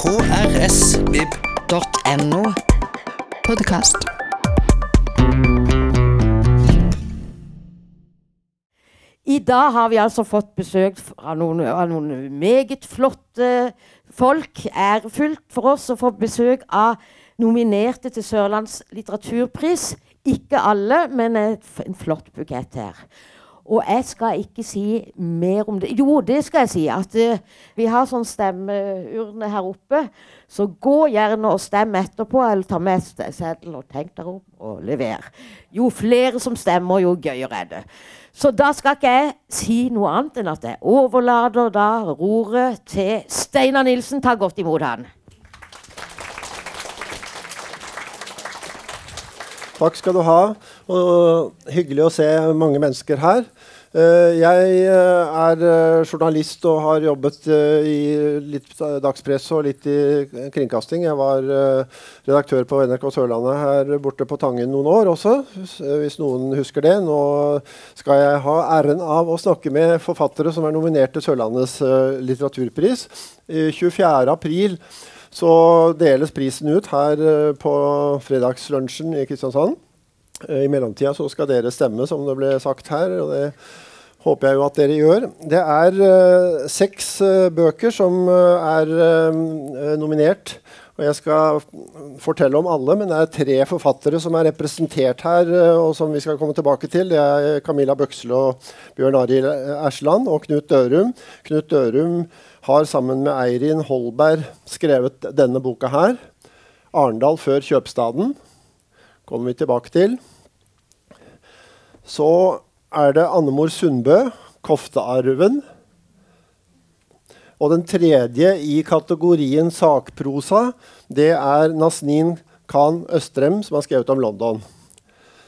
krsvib.no. Podkast. I dag har vi altså fått besøk av noen, av noen meget flotte folk. Ærefullt for oss å få besøk av nominerte til Sørlands litteraturpris. Ikke alle, men en flott bukett her. Og jeg skal ikke si mer om det. Jo, det skal jeg si. At uh, vi har sånn stemmeurne her oppe. Så gå gjerne og stem etterpå, eller ta med seddelen og tenk dere opp og lever. Jo flere som stemmer, jo gøyere er det. Så da skal ikke jeg si noe annet enn at jeg overlater da roret til Steinar Nilsen. Ta godt imot han. Takk skal du ha. Og hyggelig å se mange mennesker her. Eh, jeg eh, er eh, journalist og har jobbet i litt dagspress og litt i kringkasting. Jeg var redaktør på NRK Sørlandet her borte på Tangen noen år også, hvis noen husker det. Nå skal jeg ha æren av å snakke med forfattere som er nominert til Sørlandets litteraturpris. 24.4 så deles prisen ut her på fredagslunsjen i Kristiansand. I mellomtida så skal dere stemme, som det ble sagt her. og det håper jeg jo at dere gjør. Det er uh, seks uh, bøker som uh, er nominert. Og jeg skal fortelle om alle, men det er tre forfattere som er representert her, og som vi skal komme tilbake til. Det er Camilla Bøksle og Bjørn Arild Ersland og Knut Dørum. Knut Dørum har sammen med Eirin Holberg skrevet denne boka her. 'Arendal før kjøpstaden' kommer vi tilbake til. Så er det Annemor Sundbø, 'Koftearven'. Og den tredje i kategorien sakprosa, det er Nasnin Khan Østrem, som har skrevet om London.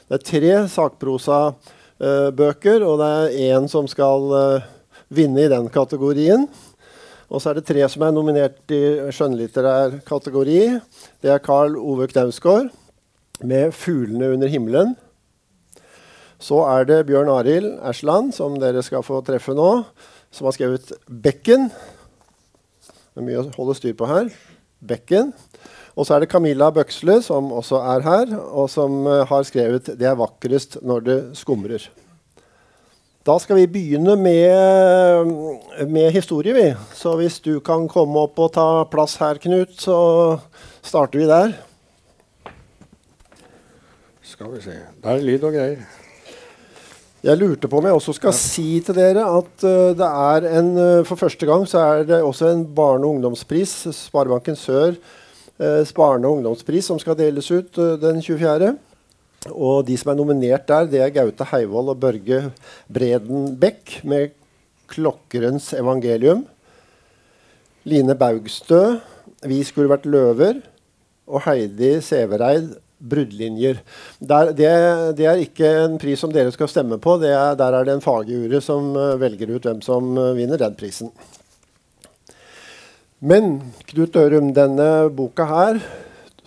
Det er tre sakprosabøker, og det er én som skal uh, vinne i den kategorien. Og så er det tre som er nominert i skjønnlitterær kategori. Det er Carl Ove Knausgård med 'Fuglene under himmelen'. Så er det Bjørn Arild Ersland, som dere skal få treffe nå, som har skrevet 'Bekken'. Det er mye å holde styr på her. Bekken. Og så er det Camilla Bøksle, som også er her, og som uh, har skrevet 'Det er vakrest når det skumrer'. Da skal vi begynne med, med, historie, vi. Så hvis du kan komme opp og ta plass her, Knut, så starter vi der. Skal vi se. Det er lyd og greier. Jeg lurte på om jeg også skal si til dere at uh, det er en uh, For første gang så er det også en barne- og ungdomspris, Sparebanken Sør uh, barne- og ungdomspris, som skal deles ut den 24. Og de som er nominert der, det er Gaute Heivold og Børge Breden Bech med 'Klokkerens evangelium'. Line Baugstø 'Vi skulle vært løver'. Og Heidi Severeid bruddlinjer. Der, det, det, er ikke en pris som dere skal stemme på. Er, der er det en fagjury som uh, velger ut hvem som uh, vinner den prisen. Men Knut Dørum, denne boka her,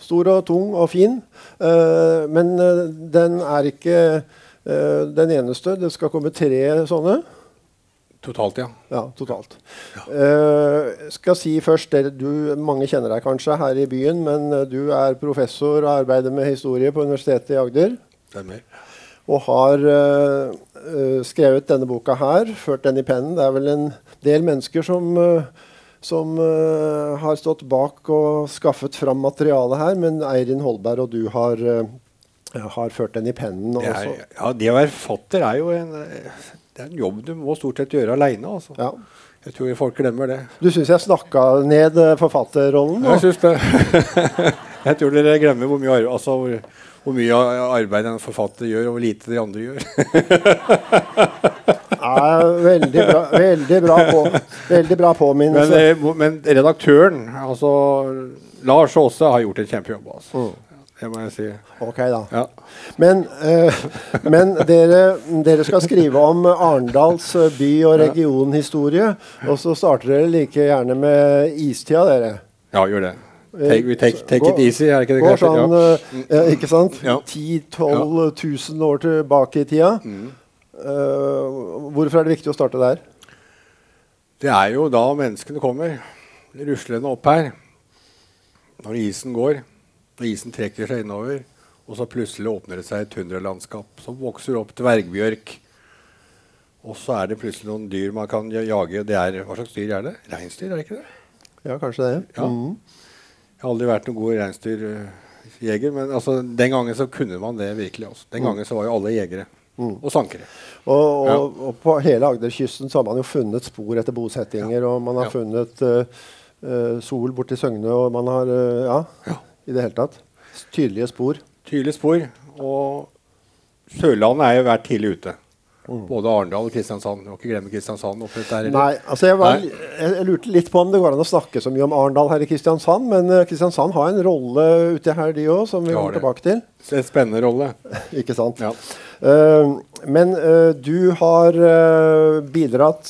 stor og tung og fin, uh, men den er ikke den eneste. Det skal komme tre sånne. Totalt, ja. Ja, totalt. Ja. Uh, skal si først, du, Mange kjenner deg kanskje her i byen, men uh, du er professor og arbeider med historie på Universitetet i Agder. Stemmer. Og har uh, skrevet denne boka her, ført den i pennen. Det er vel en del mennesker som, som har stått bak og skaffet fram materialet her, men Eirin Holberg og du har, har ført den i pennen. Er, ja, Det å være forfatter er jo en det er en jobb du må stort sett gjøre aleine. Altså. Ja. Jeg tror folk glemmer det. Du syns jeg snakka ned eh, forfatterrollen? Da? Jeg syns det. jeg tror dere glemmer hvor mye, altså, hvor, hvor mye arbeid en forfatter gjør, og hvor lite de andre gjør. ja, veldig bra, veldig bra, på, veldig bra påminnelse. Men, eh, men, redaktøren, altså Lars Aase, har gjort en kjempejobb. Altså. Mm. Det må jeg si. Ok, da. Ja. Men, uh, men dere, dere, skal skrive om Arendals eh, by- og regionhistorie. Og så starter dere like gjerne med istida, dere. Ja, gjør det. Take, take, take it easy, er ikke det går sånn, ja. uh, ikke sant? Ja. 10 000-12 000 år tilbake i tida. Mm. Uh, hvorfor er det viktig å starte der? Det er jo da menneskene kommer ruslende opp her. når isen går, når isen trekker seg innover, og så plutselig åpner det seg et tundralandskap som vokser opp dvergbjørk. Og så er det plutselig noen dyr man kan ja- jage. Det er, hva slags dyr er det? Reinsdyr, er det ikke det? Ja, kanskje det. Ja. Mm. Jeg har aldri vært noen god reinsdyrjeger, men altså, den gangen så kunne man det virkelig. Også. Den gangen så var jo alle jegere. Og sankere. Og, og, og på hele Agderkysten så har man jo funnet spor etter bosettinger, og man har Ja. funnet uh, uh, sol borti Søgne, og man har uh, ja, Ja. I det hele tatt. Tydelige spor. Tydelige spor. Og Sørlandet er jo vært tidlig ute. Både Arendal og Kristiansand. Du må ikke glemme Kristiansand. dette? Nei, altså jeg, var, jeg, jeg lurte litt på om det går an å snakke så mye om Arendal her i Kristiansand, men eh, Kristiansand har en rolle uti her, de òg, som vi Det kommer tilbake til. En spennende rolle. Ikke sant? Ja. Uh, men uh, du har uh, bidratt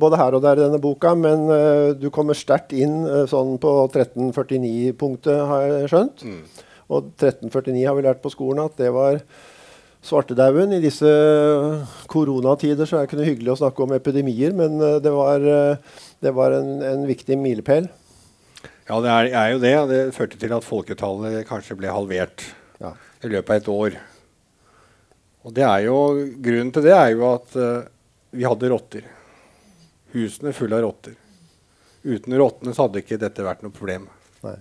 både her og der i denne boka, men du kommer sterkt inn sånn på 1349-punktet, har jeg skjønt. Og 1349 har vi lært på skolen at det var svartedauden. I disse koronatider så er det ikke noe hyggelig å snakke om epidemier, men eh, det var, eh, det var en, en viktig milepæl. Ja, det er, er jo det. Det førte til at folketallet kanskje ble halvert Ja. i løpet av et år. Og det er jo, Grunnen til det er jo at uh, vi hadde rotter. Husene fulle av rotter. Uten rottene så hadde ikke dette vært noe problem. Nei.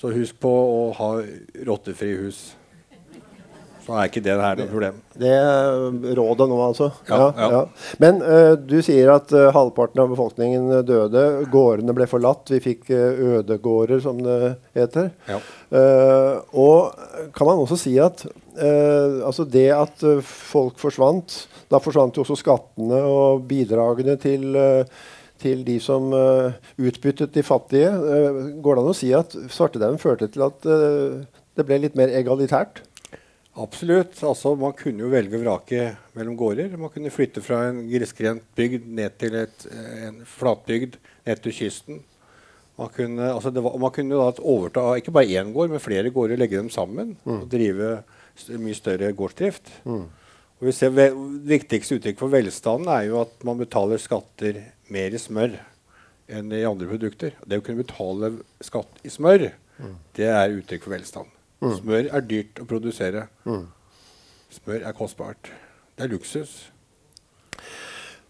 Så husk på å ha rottefrie hus. Så er ikke det her noe problem. Det er rådet nå, altså. Ja, ja. Men uh, du sier at uh, halvparten av befolkningen døde. Gårdene ble forlatt. Vi fikk uh, ødegårder, som det heter. Ja. Og kan man også si at altså det at folk forsvant Da forsvant jo også skattene og bidragene til, til de som uh, utbyttet de fattige. Uh, går det an å si at svartedauden førte til at uh, det ble litt mer egalitært? Absolutt. Altså, man kunne jo velge og vrake mellom gårder. Man kunne flytte fra en grisgrendt bygd ned til et, eh, en flatbygd ned til kysten. Man kunne, altså det var, man kunne da overta ikke bare én gård, men flere gårder, legge dem sammen og drive st mye større gårdsdrift. Og vi ser ve viktigste uttrykk for velstanden er jo at man betaler skatter mer i smør enn i andre produkter. Det å kunne betale skatt i smør, det er uttrykk for velstand. Smør er dyrt å produsere. Smør er kostbart. Det er luksus.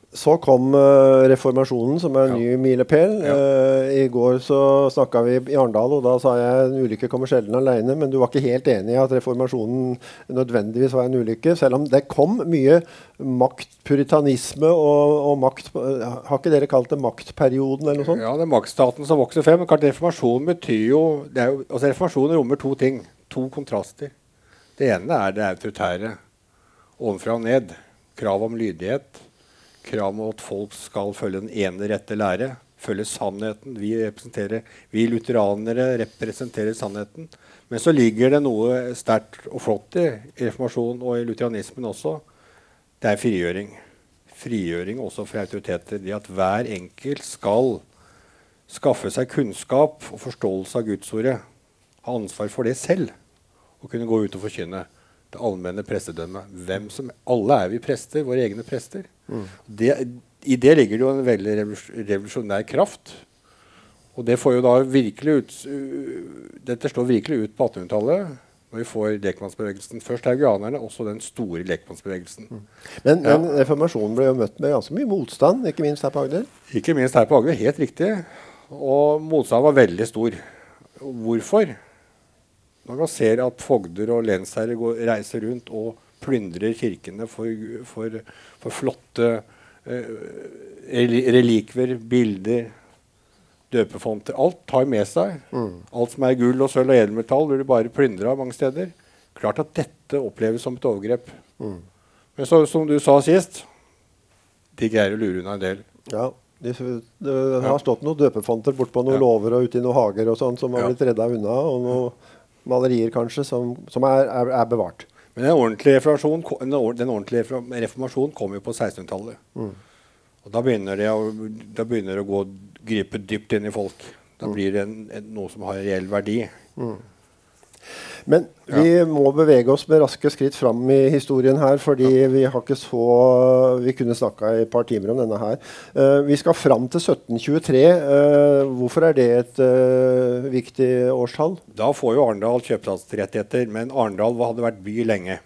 Så kom uh, reformasjonen, som er en Ja. ny milepæl. Ja. Uh, I går så snakka vi i Arendal, og da sa jeg en ulykke kommer sjelden alene. Men du var ikke helt enig i at reformasjonen nødvendigvis var en ulykke. Selv om det kom mye makt, puritanisme og, og makt Har ikke dere kalt det maktperioden eller noe sånt? Ja, det er maktstaten som vokser frem. Men reformasjonen betyr jo, det er jo altså Reformasjonen rommer to ting. To kontraster. Det ene er det autoritære. Ovenfra og ned. Krav om lydighet. Krav om at folk skal følge den ene rette lære. Følge sannheten. Vi, vi lutheranere representerer sannheten. Men så ligger det noe sterkt og flott i, reformasjonen og i lutheranismen også. Det er frigjøring. Frigjøring også fra autoriteter. Det at hver enkelt skal skaffe seg kunnskap og forståelse av Gudsordet. Ha ansvar for det selv. Å kunne gå ut og forkynne det allmenne prestedømmet. Hvem som, alle er vi prester, våre egne prester. Det, I det ligger det jo en veldig revolusjonær kraft. Og det får jo da virkelig ut uh, Dette slår virkelig ut på 1800-tallet. Når vi får lekmannsbevegelsen. Først haugianerne, også den store lekmannsbevegelsen. Men, Ja. men reformasjonen ble jo møtt med ganske mye motstand, ikke minst her på Agder. Ikke minst her på Agder. Helt riktig. Og motstanden var veldig stor. Hvorfor? Når man ser at fogder og lensherrer går- reiser rundt og plyndrer kirkene for, for, for flotte eh, relikver, bilder, døpefonter Alt tar med seg. Alt som er gull og sølv og edelmetall, blir det bare plyndra mange steder. Klart at dette oppleves som et overgrep. Men så, som du sa sist, de greier å lure unna en del. Ja, de, det har stått noen døpefonter bortpå noen Ja. låver og ute i noen hager og sånn som har blitt redda unna. Og noen malerier kanskje som, som er, er, er bevart. Men den ordentlige reformasjonen, den ordentlige reformasjonen kom jo på 1600-tallet. Og da begynner, det å, da begynner det å gå gripe dypt inn i folk. Da blir det en, en, noe som har reell verdi. Men vi må bevege oss med raske skritt fram i historien her, fordi vi har ikke så Vi kunne snakka i et par timer om denne her. Uh, vi skal fram til 1723. Uh, hvorfor er det et uh, viktig årstall? Da får jo Arendal kjøpsrettigheter, men Arendal hadde vært by lenge.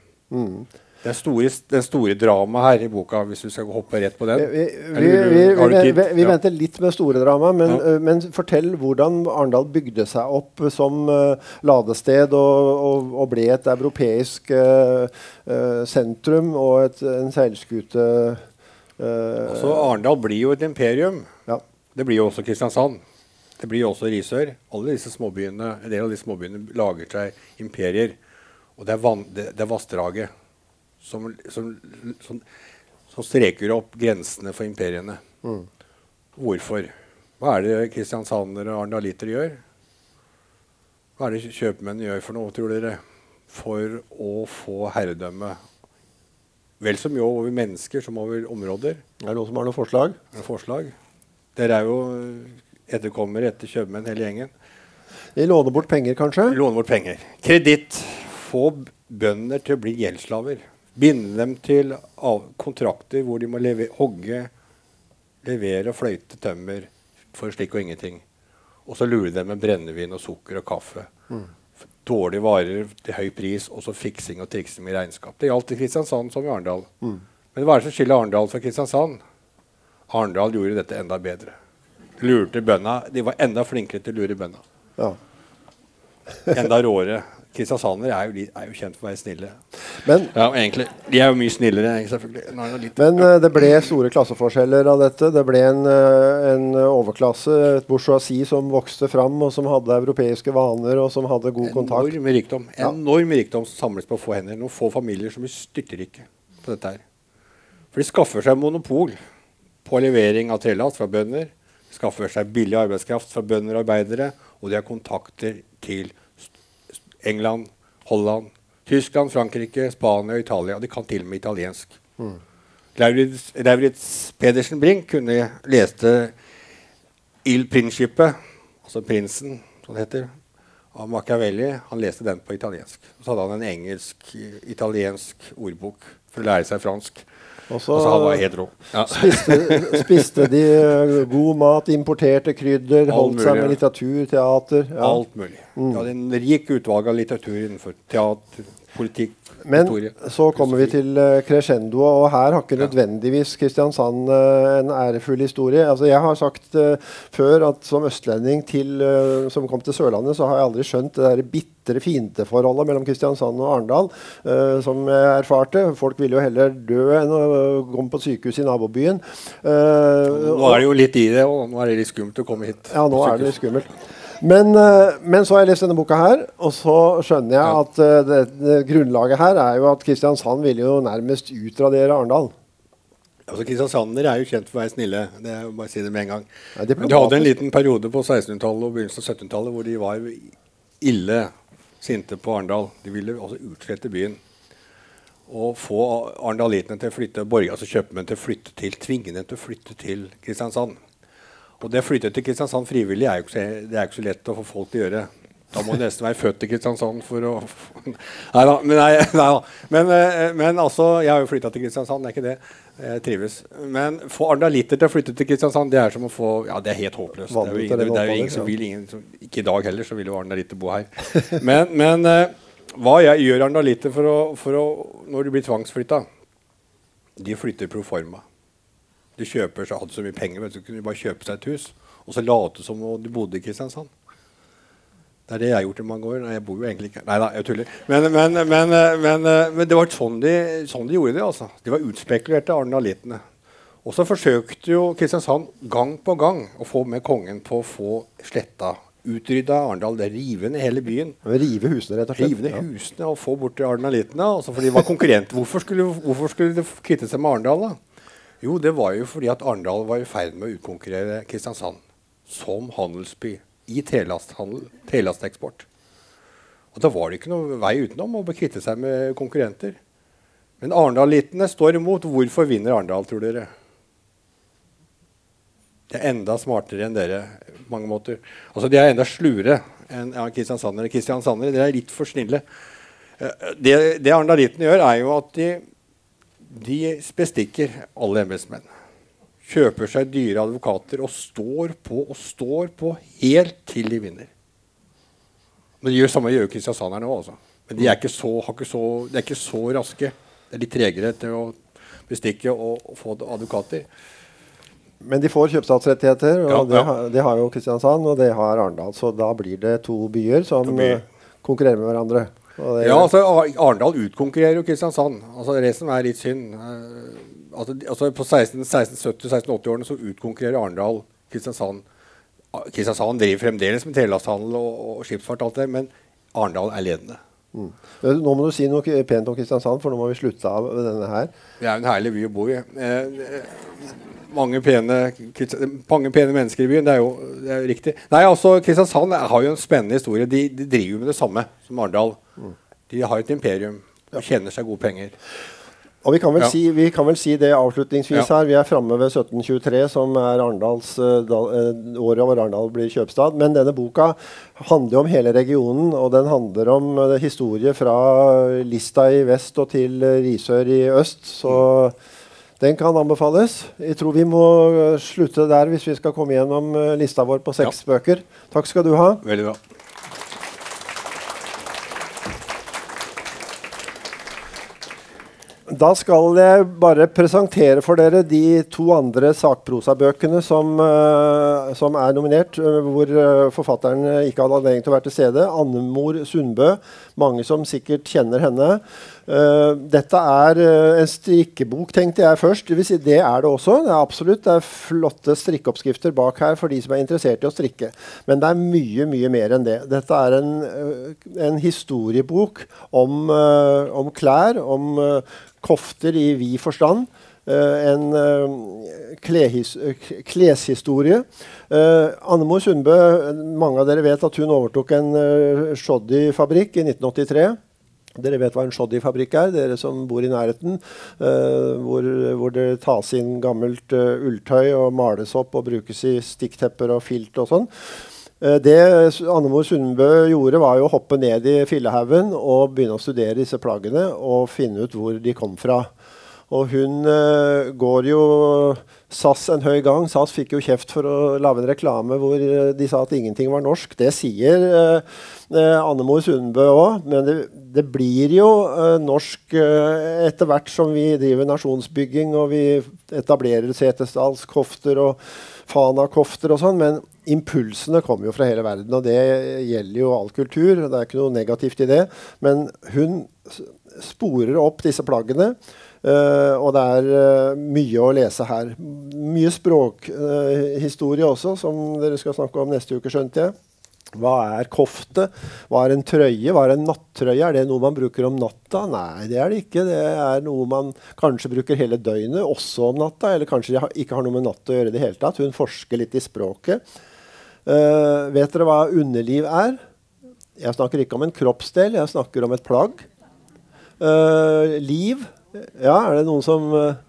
Den store, den store dramaet her i boka, hvis du skal hoppe rett på den Vi, vi, vi, vi, vi, venter litt med store drama, men, Ja. eh, men fortell hvordan Arendal bygde seg opp som uh, ladested og, og, og ble et europeisk uh, sentrum og et, en seilskute Så Arendal blir jo et imperium. ja. Det blir jo også Kristiansand. Det blir jo også Risør. Alle disse småbyene, En del av de småbyene lager seg imperier. Og det er, van, det, det er vassdraget som, som, som, som streker opp grensene for imperiene. Hvorfor? Hva er det kristiansandere og arendalitere gjør? Hva er det kjøpmenn gjør for noe, tror dere? For å få herredømme. Vel så mye over mennesker som over områder. Er det noen som har noen forslag? Noen forslag. Dere er jo etterkommere etter kjøpmenn, hele gjengen. De låner bort penger, kanskje? Låner bort penger. Kreditt. Få bønder til å bli gjeldsslaver. Binde dem til kontrakter hvor de må leve hogge, levere og fløyte tømmer for slik og ingenting. Og så lure dem med brennevin og sukker og kaffe. Mm. Dårlige varer til høy pris, og så fiksing og triksing med regnskap. Det gjaldt i Kristiansand som i Arendal. Men hva er det som skiller Arendal fra Kristiansand? Arendal gjorde dette enda bedre. Lurte bønda. De var enda flinkere til å lure bønda. Ja. Enda råere. Kristiansandere er, er jo kjent for å være snille. Men, Ja, egentlig. De er jo mye snillere, selvfølgelig. Nå er det litt- men ja. det ble store klasseforskjeller av dette. Det ble en, eh, en overklasse, et bourgeoisie, som vokste fram, og som hadde europeiske vaner, og som hadde god kontakt. Enorm rikdom. Enorm rikdom som samles på få hender. Noen få familier som blir styrtrike på dette her. For de skaffer seg monopol på levering av trelast fra bønder. De skaffer seg billig arbeidskraft fra bønder og arbeidere. Og de har kontakter til st- England, Holland, Tyskland, Frankrike, Spania Italia. De kan til og med italiensk. Mm. Lauritz Pedersen Brink kunne leste Il Principe, altså Prinsen, som det heter, av Machiavelli. Han leste den på italiensk. Så hadde han en engelsk-italiensk ordbok for å lære seg fransk. Og så Altså, han var helt rå. Ja. spiste, spiste de eh, god mat, importerte krydder, Alt holdt seg med litteratur, teater. Ja. Alt mulig. De hadde en rik utvalg av litteratur innenfor teater, politikk, Men så kommer vi til uh, crescendoet, og her har ikke nødvendigvis Kristiansand uh, en ærefull historie. Altså, jeg har sagt uh, før at som østlending til, uh, som kom til Sørlandet, så har jeg aldri skjønt det der bitre fiendeforholdet mellom Kristiansand og Arendal, uh, som jeg erfarte. Folk ville jo heller dø enn å komme på sykehus i nabobyen. Eh, Nå er det jo litt i det, og nå er det litt skummelt å komme hit. ja, nå er det litt skummelt. Men, eh, men så har jeg lest denne boka her, og så skjønner jeg at eh, det, det grunnlaget her er jo at Kristiansand ville jo nærmest utradere Arendal. Altså, Kristiansandere er jo kjent for å være snille. Det er jo bare å si det med en gang. Men de hadde en liten periode på 1600-tallet og begynnelsen av 1700-tallet hvor de var ille sinte på Arendal. De ville altså utslette byen. Og få arendalitene til å flytte, borge, altså kjøpmenn til å flytte til, tvinge dem til å flytte til Kristiansand. Og det å flytte til Kristiansand frivillig er jo ikke, det er ikke så lett å få folk til å gjøre. Da må du nesten være født i Kristiansand for å Nei da. Men, nei, nei da. men, eh, men altså, jeg har jo flytta til Kristiansand, det er ikke det. Jeg trives. Men få arendalitter til å flytte til Kristiansand, det er som å få Ja, det er helt håpløst. Det er jo ingen, er jo ingen som vil ingen som, Ikke i dag heller, så vil jo arendalitter bo her. Men, men eh, hva jeg gjør arendalitter for, å- for å Når de blir tvangsflytta? De flytter pro De kjøper så hadde så mye penger, men så kunne de bare kjøpe seg et hus. Og så late som om de bodde i Kristiansand. Det er det jeg har gjort i mange år. Nei, jeg bor jo egentlig ikke Nei da, jeg tuller. Men, men, men, men, men det var sånn de, sånn de gjorde det. altså. De var utspekulerte, arnalittene. Og så forsøkte jo Kristiansand gang på gang å få med kongen på å få sletta. Utrydda Arendal. det Rive ned hele byen. Rive husene, rett og slett. Rive ned Ja. husene og få bort arendalittene. Altså for de var konkurrenter. Hvorfor skulle, hvorfor skulle de kvitte seg med Arendal? da? Jo, det var jo fordi at Arendal var i ferd med å utkonkurrere Kristiansand som handelsby i trelasteksport. Og da var det ikke noe vei utenom å kvitte seg med konkurrenter. Men arendalittene står imot. Hvorfor vinner Arendal, tror dere? Det er enda smartere enn dere. på mange måter. Altså, De er enda sluere enn ja, kristiansandere. Kristiansandere Dere er litt for snille. Eh, det, det arendalittene gjør, er jo at de, de bestikker alle embetsmenn. Kjøper seg dyre advokater og står på og står på helt til de vinner. Men de gjør samme gjør kristiansanderne òg, altså. Men de er, ikke så, ikke så, de er ikke så raske. Det er litt tregere til å bestikke og, og få advokater. Men de får kjøpstadsrettigheter, og Ja, det, ja. har- det har jo Kristiansand og det har Arendal. Så da blir det to byer som To byer. konkurrerer med hverandre. Det, Ja, altså Ar- Arendal utkonkurrerer jo Kristiansand. Altså Det som er litt synd eh, altså, altså På 1670-1680-årene så utkonkurrerer Arendal Kristiansand. Kristiansand driver fremdeles med trelasthandel og, og skipsfart, alt det, men Arendal er ledende. Eh, Nå må du si noe pent om Kristiansand, for nå må vi slutte av denne her. Det er en herlig by å bo i. Eh, mange, pene, mange pene mennesker i byen. Det er jo det er riktig. Nei, altså Kristiansand har jo en spennende historie. De, de driver med det samme som Arendal. De har et imperium og tjener seg gode penger. Og vi kan vel, Ja. si, vi kan vel si det avslutningsvis Ja. her. Vi er framme ved 1723, som er Arendals, da, eh, året hvor Arendal blir kjøpstad. Men denne boka handler om hele regionen, og den handler om uh, historie fra Lista i vest og til uh, Risør i øst. Så den kan anbefales. Jeg tror vi må slutte der hvis vi skal komme gjennom lista vår på seks bøker. Takk skal du ha. Veldig bra. Da skal jeg bare presentere for dere de to andre sakprosabøkene som, eh, som er nominert, eh, hvor eh, forfatteren ikke hadde anledning til å være til stede. Annemor Sundbø. Mange som sikkert kjenner henne. Eh, dette er uh, en strikkebok, tenkte jeg først. Det, si, det er det også. Det er absolutt det er flotte strikkeoppskrifter bak her for de som er interessert i å strikke. Men det er mye, mye mer enn det. Dette er en, uh, en historiebok om, om klær, om kofter i vid forstand. En eh, klehis, eh, k- kleshistorie. Annemor Sundbø, mange av dere vet at hun overtok en uh, shoddy-fabrikk i 1983. Dere vet hva en shoddy-fabrikk er, dere som bor i nærheten. Uh, hvor, hvor det tas inn gammelt uh, ulltøy og males opp og brukes i stikktepper og filt og sånn. Uh, Det Annemor Sundbø gjorde, var å hoppe ned i fillehaugen og begynne å studere disse plaggene og finne ut hvor de kom fra. Og hun uh, går jo SAS en høy gang. SAS fikk jo kjeft for å lage en reklame hvor eh, de sa at ingenting var norsk. Det sier uh, Annemor Sundbø òg, men det, det blir jo uh, norsk etter hvert som vi driver nasjonsbygging og vi etablerer setesdalskofter og Fana-kofter og sånn. Men impulsene kommer jo fra hele verden, og det gjelder jo all kultur. Det er ikke noe negativt i det. Men hun sporer opp disse plaggene. Eh, og det er uh, mye å lese her. Mye språkhistorie også, som dere skal snakke om neste uke, skjønte jeg. Hva er kofte? Hva er en trøye? Hva er en nattrøye? Er det noe man bruker om natta? Nei, det er det ikke. Det er noe man kanskje bruker hele døgnet, også om natta. Eller kanskje det ikke har noe med natt å gjøre i det hele tatt. Hun forsker litt i språket. Eh, vet dere hva underliv er? Jeg snakker ikke om en kroppsdel, jeg snakker om et plagg. Eh, liv? Ja, er det noen som eh,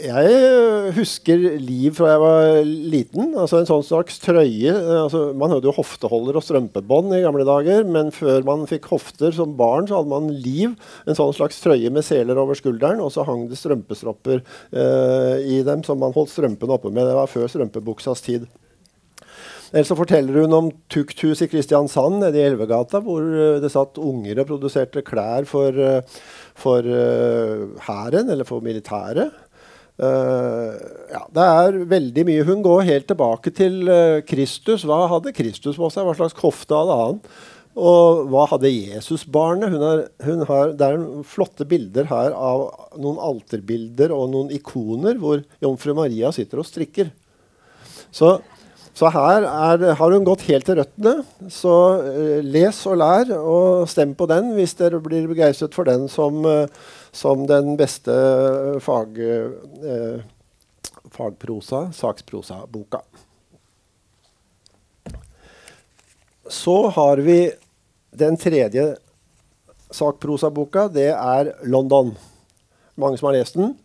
jeg øh, husker liv fra jeg var liten. altså En sånn slags trøye. øh, altså Man hadde jo hofteholder og strømpebånd i gamle dager, men før man fikk hofter som barn, så hadde man liv. En sånn slags trøye med seler over skulderen, og så hang det strømpestropper eh, i dem som man holdt strømpene oppe med. Det var før strømpebuksas tid. Ellers så forteller hun om tukthus i Kristiansand nede i Elvegata, hvor øh, det satt unger og produserte klær for, øh, for øh, hæren, eller for militæret. Uh, ja, det er veldig mye. Hun går helt tilbake til uh, Kristus. Hva hadde Kristus på seg? Hva slags kofte hadde han? Og hva hadde Jesusbarnet? Hun det er flotte bilder her av noen alterbilder og noen ikoner hvor jomfru Maria sitter og strikker. Så, så her er, har hun gått helt til røttene. Så uh, les og lær, og stem på den hvis dere blir begeistret for den som, uh, som den beste eh, fag, uh, fagprosa, saksprosa-boka. Så har vi den tredje sakprosa-boka. Det er 'London'. Mange som har lest den?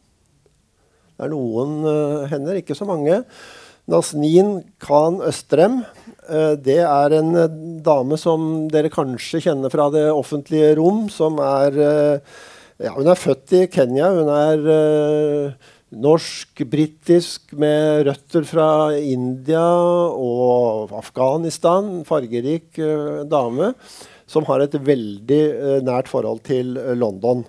Det er noen hender, ikke så mange. Nasnin Khan Østrem. Eh, det er en eh, dame som dere kanskje kjenner fra det offentlige rom, som er eh, ja, Hun er født i Kenya. Hun er norsk-britisk med røtter fra India og Afghanistan. Fargerik dame som har et veldig nært forhold til London.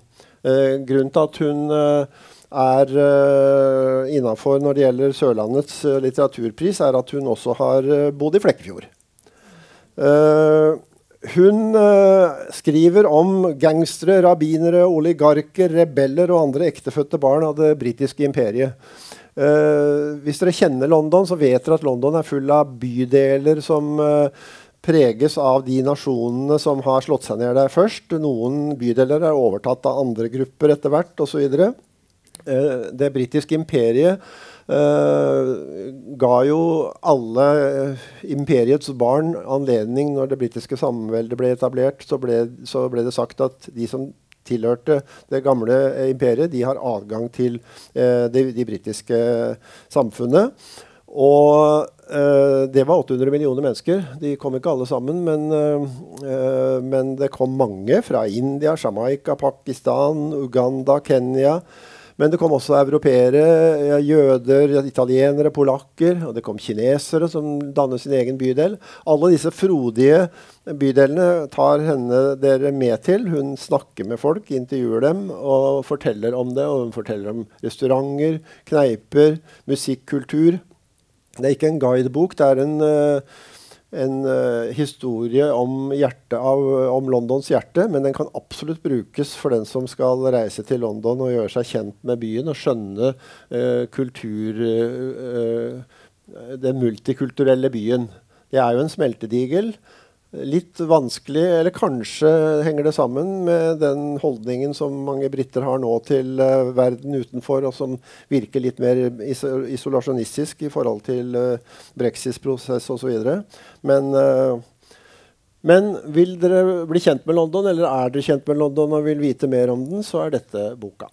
grunnen til at hun er uh, innafor når det gjelder Sørlandets uh, litteraturpris, er at hun også har uh, bodd i Flekkefjord. Uh, hun skriver om gangstere, rabbinere, oligarker, rebeller og andre ektefødte barn av det britiske imperiet. hvis dere kjenner London, så vet dere at London er full av bydeler som preges av de nasjonene som har slått seg ned der først. Noen bydeler er overtatt av andre grupper etter hvert osv. Eh, det britiske imperiet uh, ga jo alle uh, imperiets barn anledning Når det britiske samveldet ble etablert, så ble, så ble, det sagt at de som tilhørte det gamle imperiet, de har adgang til uh, de, de britiske samfunnet. Og det var 800 millioner mennesker. De kom ikke alle sammen, men, men det kom mange fra India, Jamaica, Pakistan, Uganda, Kenya. Men det kom også europeere, jøder, italienere, polakker. Og det kom kinesere som dannet sin egen bydel. Alle disse frodige bydelene tar henne dere med til. Hun snakker med folk, intervjuer dem og forteller om det. Og hun forteller om restauranter, kneiper, musikkultur. Det er ikke en guidebok. det er en... Uh, en uh, historie om, av, om, Londons hjerte, men den kan absolutt brukes for den som skal reise til London og gjøre seg kjent med byen og skjønne uh, kultur uh, Den multikulturelle byen. Det er jo en smeltedigel litt vanskelig, eller kanskje henger det sammen med den holdningen som mange briter har nå til uh, verden utenfor, og som virker litt mer iso isolasjonistisk i forhold til uh, brexit-prosess osv. Men, uh, men vil dere bli kjent med London, eller er dere kjent med London og vil vite mer om den, så er dette boka.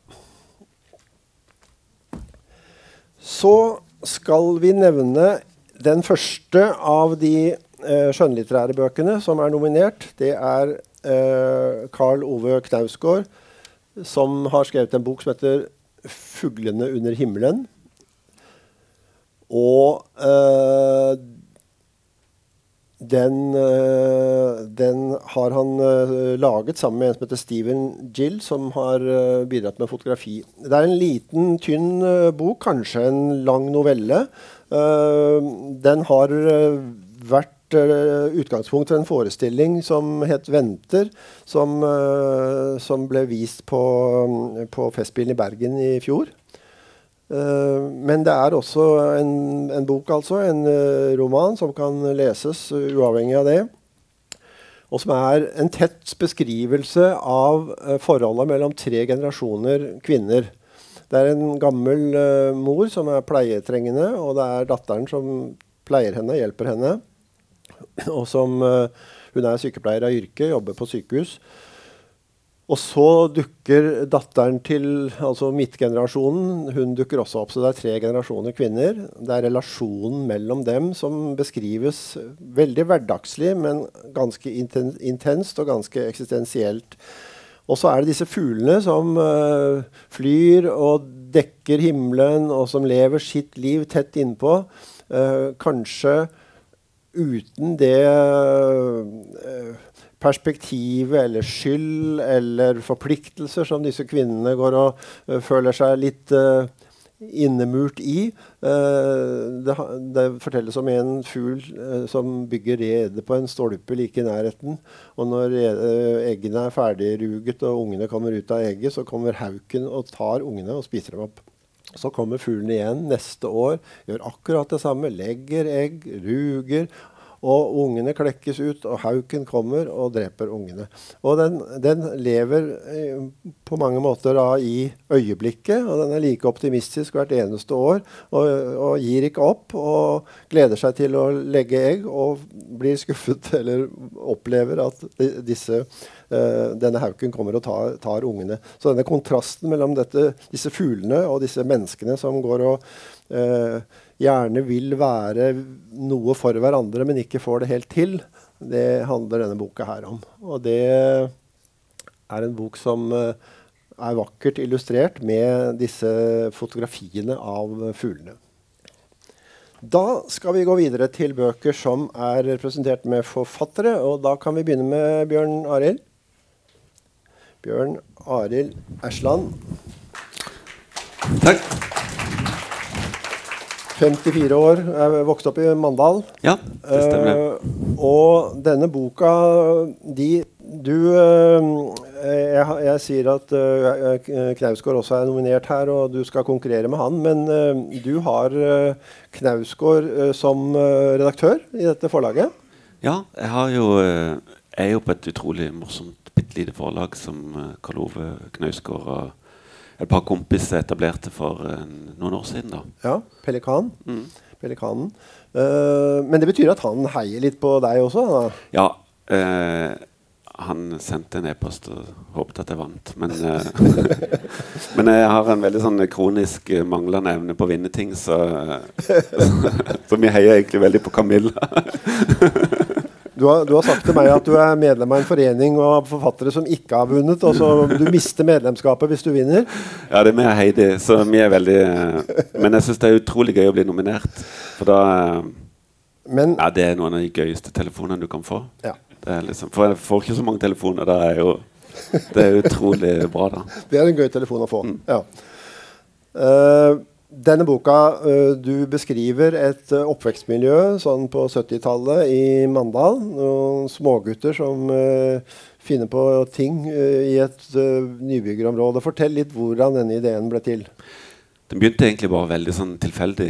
Så skal vi nevne den første av de skjønnlitterære bøkene som er nominert, det er eh, Carl Ove Knausgård, som har skrevet en bok som heter 'Fuglene under himmelen'. Og eh, den, den, har han laget sammen med en som heter Steven Gill, som har bidratt med fotografi. Det er en liten, tynn bok, kanskje en lang novelle. den har vært utgangspunkt for en forestilling som het 'Venter', som, som ble vist på, på Festspillen i Bergen i fjor. Uh, men det er også en, en bok, altså, en uh, roman, som kan leses uh, uavhengig av det. Og som er en tett beskrivelse av forholdet mellom tre generasjoner kvinner. Det er en gammel mor som er pleietrengende, og det er datteren som pleier henne, hjelper henne. Og som Hun er sykepleier av yrke, jobber på sykehus. Og så dukker datteren til altså midtgenerasjonen hun dukker også opp. Så det er tre generasjoner kvinner. Det er relasjonen mellom dem som beskrives veldig hverdagslig, men ganske intenst og ganske eksistensielt. Og så er det disse fuglene som uh, flyr og dekker himmelen, og som lever sitt liv tett innpå. Uh, kanskje uten det uh, perspektivet eller skyld eller forpliktelser som disse kvinnene går og uh, føler seg litt uh, innemurt i. Det, det, fortelles om en fugl som bygger rede på en stolpe like i nærheten. Og når eggene er ferdigruget og ungene kommer ut av egget, så kommer hauken og tar ungene og spiser dem opp. Så kommer fuglene igjen neste år, gjør akkurat det samme. Legger egg, ruger og ungene klekkes ut, og hauken kommer og dreper ungene. Og den, den lever eh, på mange måter da i øyeblikket, og den er like optimistisk hvert eneste år. Og, og, gir ikke opp, og gleder seg til å legge egg, og blir skuffet eller opplever at disse Uh, denne hauken kommer og tar, tar, ungene. Så denne kontrasten mellom dette, disse fuglene og disse menneskene som går og uh, gjerne vil være noe for hverandre, men ikke får det helt til. Det handler denne boka her om. Og det er en bok som eh, er vakkert illustrert med disse fotografiene av fuglene. Da skal vi gå videre til bøker som er representert med forfattere. Og da kan vi begynne med Bjørn Arild. Bjørn Arild Ersland. Takk. 54 år, Jeg vokst opp i Mandal. Ja, det stemmer. Uh, og denne boka de, Du uh, jeg, jeg, sier at uh, Knausgård også er nominert her, og du skal konkurrere med han. Men uh, du har uh, Knausgård som redaktør i dette forlaget? Ja, jeg har jo jeg er jo på et utrolig morsomt bitte lite forlag som Karl Ove Knausgård og et par kompiser etablerte for noen år siden. da. Ja, Pelikan. Mm. Pelikanen. men det betyr at han heier litt på deg også? Da? Ja. Uh, han sendte en e-post og håpet at jeg vant. Men, uh, men jeg har en veldig sånn kronisk uh, manglende evne på å vinne ting, så, så vi heier egentlig veldig på Camilla. Du har, du har, sagt til meg at du er medlem av en forening og av forfattere som ikke har vunnet. Og så du mister medlemskapet hvis du vinner. Ja, det er med Heidi. Så vi er veldig Men jeg syns det er utrolig gøy å bli nominert. For da men, ja, Det er noen av de gøyeste telefonene du kan få. Ja. Liksom, for jeg får ikke så mange telefoner. Det er jo det er utrolig bra, da. Det er en gøy telefon å få. Mm. Ja. Uh, denne boka uh, Du beskriver et uh, oppvekstmiljø sånn på 70-tallet i Mandal. Noen smågutter som finner på ting i et nybyggerområde. Fortell litt hvordan denne ideen ble til. Den begynte egentlig bare veldig sånn tilfeldig.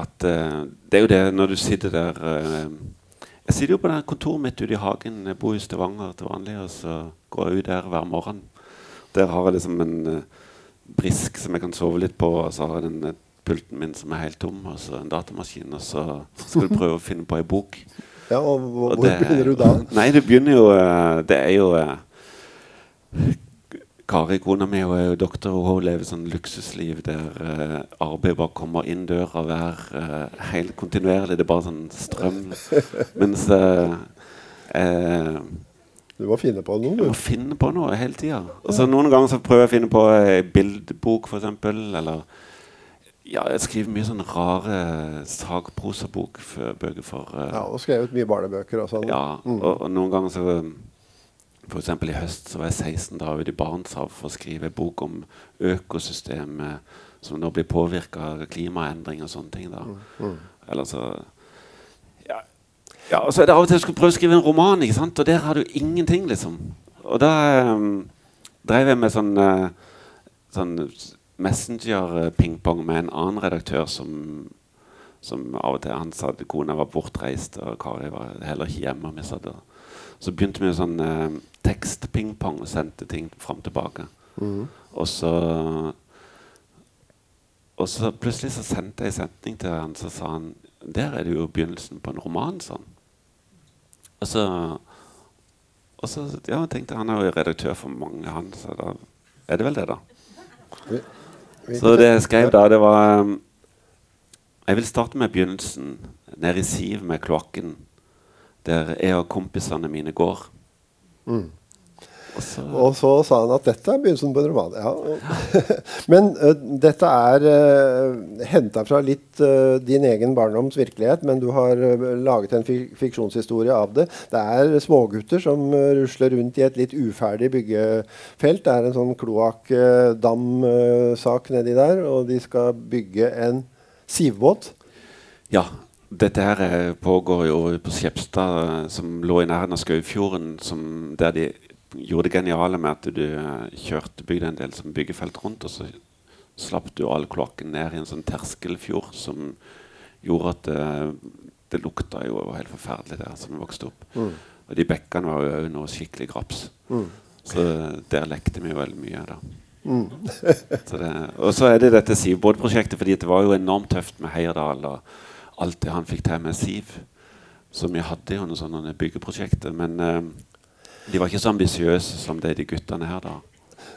At, det er jo det når du sitter der jeg sitter jo på det kontoret mitt ute i hagen. Jeg bor i Stavanger til vanlig. Og så går jeg ut der hver morgen. Der har jeg liksom en uh, brisk som jeg kan sove litt på. Og så har jeg den pulten min som er helt tom, og så en datamaskin. Og så skal du prøve å finne på ei bok. Ja, og Hvor, og det, begynner du da? Nei, det begynner jo uh, Det er jo Kari, kona mi, hun er jo doktor, og hun lever sånn luksusliv der uh, arbeid bare kommer inn døra hver uh, helt kontinuerlig. Det er bare sånn strøm. Mens uh, Du må finne på noe, du. Må finne på noe hele tida. Ja. Noen ganger så prøver jeg å finne på ei bildebok, f.eks. Eller ja, jeg skriver mye sånne rare sagprosabøker for uh, Ja, og skrevet mye barnebøker og sånn. Ja, mm. og, og, noen ganger så F.eks. i høst så var jeg 16 da ute i Barentshavet for å skrive en bok om økosystemet som nå blir påvirka av klimaendring og sånne ting. da. Mm. mm. Eller så. Ja, og så er det av og til jeg skulle prøve å skrive en roman, ikke sant? og der har du ingenting, liksom. Og da um, drev jeg med sånn, uh, sånn messenger-pingpong med en annen redaktør som, som av og til han sa at kona var bortreist, og Kari var heller ikke hjemme. vi satt og Så begynte vi med sånn eh, tekstpingpong og sendte ting fram og tilbake. Mm. Og så Og så plutselig så sendte jeg en setning til han, så sa han Der er det jo begynnelsen på en roman, sånn. Og så og så ja, jeg tenkte Han er jo redaktør for mange, han, så da er det vel det, da. Så det jeg skrev da, det var um, Jeg vil starte med begynnelsen. Nede i Siv med kloakken der jeg og kompisene mine går. Mm. Og, så, og så sa han at dette er begynnelsen på en roman. Ja. Men uh, dette er uh, henta fra litt uh, din egen barndoms virkelighet, men du har uh, laget en fik fiksjonshistorie av det. Det er smågutter som rusler rundt i et litt uferdig byggefelt. Det er en sånn kloakkdam-sak nedi der, og de skal bygge en sivbåt. Ja, dette her pågår jo på Skjepstad, som lå i nærheten av Skaufjorden. Der de gjorde det geniale med at du eh, kjørte bygde en del som byggefelt rundt, og så slapp du all kloakken ned i en sånn terskelfjord som gjorde at det, eh, det lukta jo helt forferdelig der som vi vokste opp. Mm. Og de bekkene var jo noe skikkelig graps. Mm. Så der lekte vi jo veldig mye. da. Mm. så det, og så er det dette Sivbåt-prosjektet, fordi det var jo enormt tøft med Heierdal. og alt det han fikk til med Siv. Så vi hadde jo noen sånne byggeprosjekter. Men uh, de var ikke så ambisiøse som det de guttene her. da.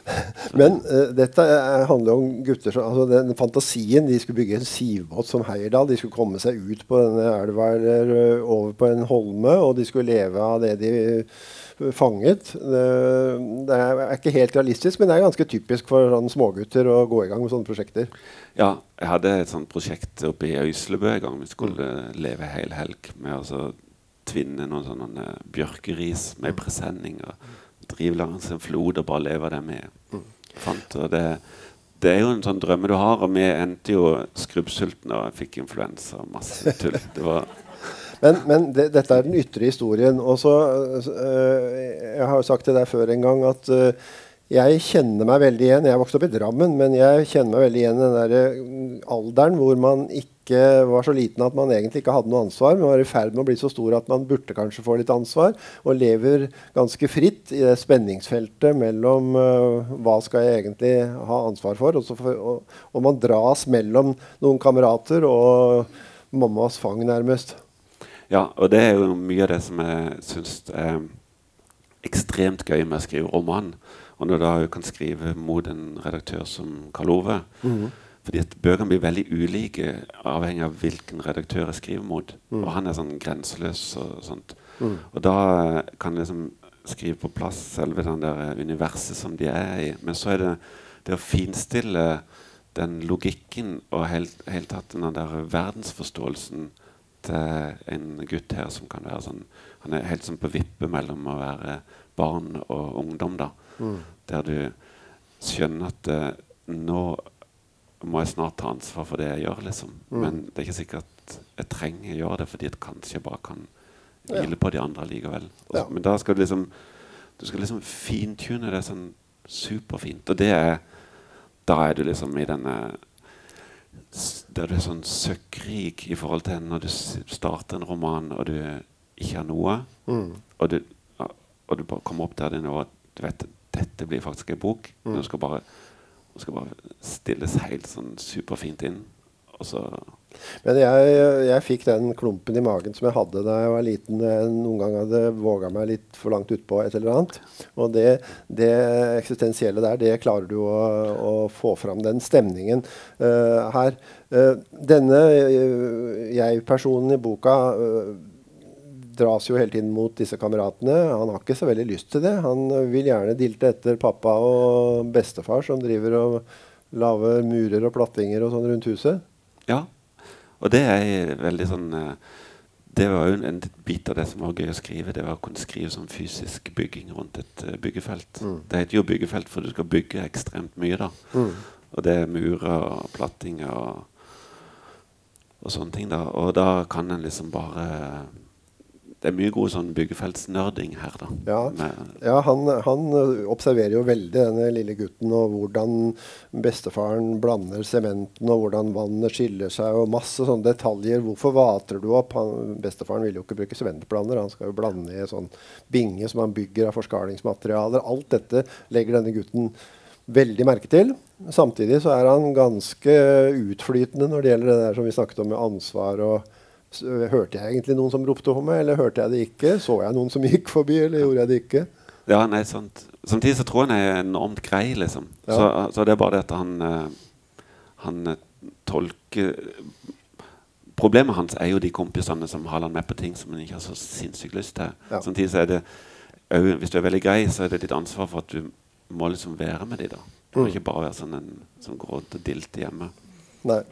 Men uh, dette er, handler jo om gutter som altså den fantasien. De skulle bygge en sivbåt som Heierdal. De skulle komme seg ut på denne elva eller eh, over på en holme, og de skulle leve av det de eh, fanget. Det, det er ikke helt realistisk, men det er ganske typisk for sånn, smågutter å gå i gang med sånne prosjekter. Ja, jeg hadde et sånt prosjekt oppe i Øyslebø en gang. Vi skulle leve hel helg med å så tvinne noen sånne bjørkeris med presenning. og drive langs en flod og bare leve det med. fant. Og det, det er jo en sånn drømme du har, og vi endte jo skrubbsultne og fikk influensa og masse tull. Det var Men, men det, dette er den ytre historien. Og så øh, Jeg har jo sagt til deg før en gang at øh, jeg kjenner meg veldig igjen. Jeg vokste opp i Drammen, men jeg kjenner meg veldig igjen i den der alderen hvor man ikke var så liten at man egentlig ikke hadde noe ansvar, men var i ferd med å bli så stor at man burde kanskje få litt ansvar, og lever ganske fritt i det spenningsfeltet mellom uh, hva skal jeg egentlig ha ansvar for, og, så for, og, og man dras mellom noen kamerater og mammas fang, nærmest. Ja, og det er jo mye av det som jeg syns er ekstremt gøy med å skrive roman. Og når du da kan skrive mot en redaktør som Karl Ove. Fordi at bøkene blir veldig ulike avhengig av hvilken redaktør jeg skriver mot. Og han er sånn grenseløs og sånt. Og da kan jeg liksom skrive på plass selve den der universet som de er i. Men så er det det å finstille den logikken og helt, helt tatt den der verdensforståelsen til en gutt her som kan være sånn Han er helt sånn på vippet mellom å være barn og ungdom, da. Der du skjønner at uh, nå må jeg snart ta ansvar for det jeg gjør, liksom. Men det er ikke sikkert jeg trenger å gjøre det, fordi jeg kanskje bare kan hvile på de andre likevel. Og, Ja. Men da skal du liksom Du skal liksom fintune det sånn superfint. Og det er Da er du liksom i denne Der du er sånn søkkrik i forhold til når du starter en roman og du ikke har noe, og, du, og du bare kommer opp der det at du vet dette blir faktisk en bok. Den skal bare, den skal bare stilles helt sånn superfint inn. Og Men jeg, jeg fikk den klumpen i magen som jeg hadde da jeg var liten. noen ganger hadde våga meg litt for langt utpå et eller annet. Og det, det eksistensielle der, det klarer du å, å få fram. Den stemningen uh, her. Uh, denne uh, jeg-personen i boka eh, dras jo hele tiden mot disse kameratene. Han har ikke så veldig lyst til det. Han vil gjerne dilte etter pappa og bestefar, som driver og lager murer og plattinger og sånn rundt huset. Ja. Og det er veldig sånn eh, Det var jo en, bit av det som var gøy å skrive. Det var å kunne skrive sånn fysisk bygging rundt et byggefelt. byggefelt. Det heter jo byggefelt, for du skal bygge ekstremt mye, da. Og det er murer og plattinger og, og sånne ting, da. Og da kan en liksom bare Det er mye god sånn byggefeltsnerding her, da. Ja. Ja, han, han observerer jo veldig denne lille gutten, og hvordan bestefaren blander sementen, og hvordan vannet skiller seg, og masse sånne detaljer. Hvorfor vater du opp? Han, bestefaren vil jo ikke bruke sementblander, han skal jo blande i sånn binge som han bygger av forskalingsmaterialer. Alt dette legger denne gutten veldig merke til. Samtidig så er han ganske utflytende når det gjelder det der som vi snakket om med ansvar og Hørte jeg egentlig noen som ropte på meg, eller hørte jeg det ikke? Så jeg noen som gikk forbi, eller gjorde jeg det ikke? Ja, nei, sant. Samtidig så tror jeg han er enormt grei, liksom. Ja. Så, så det er bare det at han eh, Han eh, tolker Problemet hans er jo de kompisene som har han med på ting som han ikke har så sinnssykt lyst til. Ja. Samtidig så er det Hvis du er veldig grei, så er det ditt ansvar for at du må liksom være med de da. Du Mm. må ikke bare være sånn en som går rundt og dilter hjemme. Nei.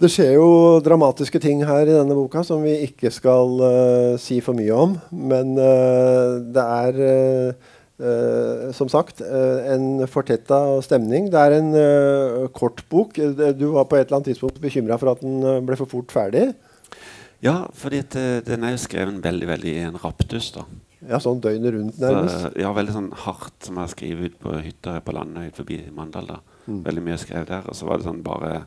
Det skjer jo dramatiske ting her i denne boka som vi ikke skal uh, si for mye om. Men uh, det er uh, som sagt en fortetta stemning. Det er en kort bok. Du var på et eller annet tidspunkt bekymra for at den ble for fort ferdig. Ja, eh, den er jo skrevet veldig veldig i en raptus. da. Ja, sånn døgnet rundt, Så, nærmest. ja, veldig sånn hardt som jeg har skrevet ut på hytta på landet forbi Mandal. da. Mm. Veldig mye skrevet der. Og så var det sånn bare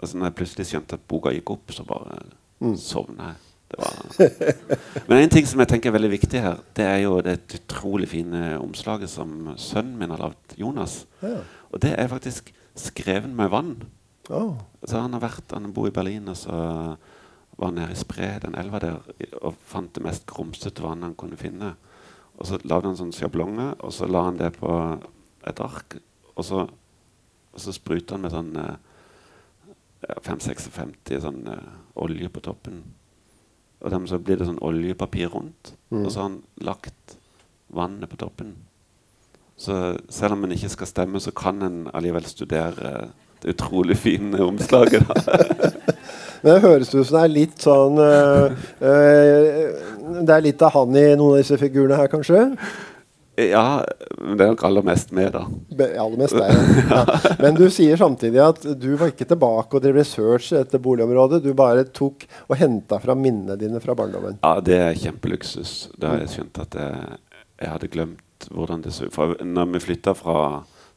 altså Når jeg plutselig skjønte at boka gikk opp, så bare Mm. sovna jeg. Det var Men en ting som jeg tenker er veldig viktig her, det er jo det utrolig fine omslaget som sønnen min har lagd, Jonas. Ja. Og det er faktisk skrevet med vann. Oh. Så han har vært, han bor i Berlin, og så var han nede i Spre, den elva der, og fant det mest grumsete vannet han kunne finne. Og så lagde han sånn sjablonge, og så la han det på et ark. Og så, og så spruta han med sånn eh, 556 sånn uh, olje på toppen. Og dermed så blir det sånn oljepapir rundt. Mm. Og så har han lagt vannet på toppen. Så selv om en ikke skal stemme, så kan en allikevel studere det utrolig fine omslaget. Da. Men det høres ut som det er litt sånn øh, øh, Det er litt av han i noen av disse figurene her, kanskje? Ja, det er nok aller mest med, da. Be- Aller mest deg, Ja. Men du sier samtidig at du var ikke tilbake og drev research etter boligområdet. Du bare tok og henta fra minnene dine fra barndommen. Ja, det er kjempeluksus. Da har jeg skjønt at jeg, jeg hadde glemt hvordan det så ut. For når vi flytta fra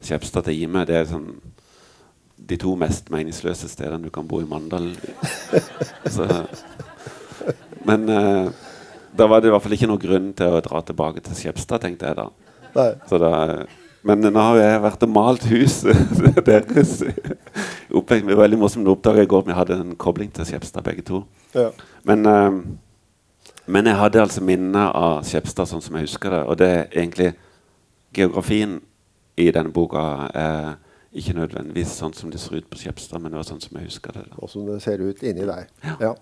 Skjepstad til Ime, det er sånn de to mest meningsløse stedene du kan bo i Mandal. Så, men eh, da var det i hvert fall ikke noen grunn til å dra tilbake til Skjepstad, tenkte jeg da. Da men nå har jeg vært og malt huset deres. Det var veldig morsomt å oppdage i går at vi hadde en kobling til Skjepstad begge to. Ja. Men, uh, men jeg hadde altså minner av Skjepstad sånn som jeg husker det. Og det er egentlig Geografien i denne boka er ikke nødvendigvis sånn som det ser ut på Skjepstad, men det var sånn som jeg husker det. Da. Og som det ser ut inni deg. Ja.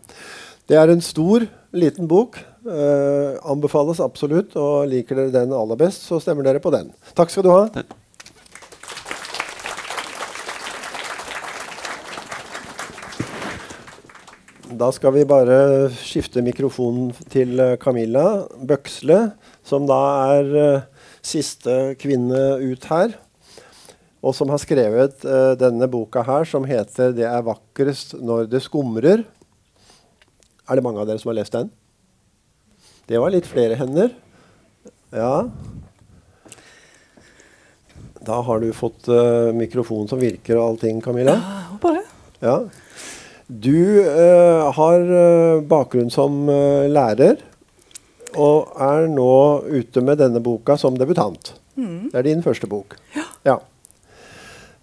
Det er en stor, liten bok. Eh, anbefales absolutt. Og liker dere den aller best, så stemmer dere på den. Takk skal du ha. Takk. Da skal vi bare skifte mikrofonen til eh, Camilla Bøksle, som da er eh, siste kvinne ut her. Og som har skrevet eh, denne boka her, som heter 'Det er vakrest når det skumrer'. Er det mange av dere som har lest den? Det var litt flere hender. Ja. Da har du fått uh, mikrofon som virker og allting, Camilla. Ja, håper det. Ja. Du uh, har uh, bakgrunn som eh, lærer, og er nå ute med denne boka som debutant. Det er din første bok. Ja. Eh,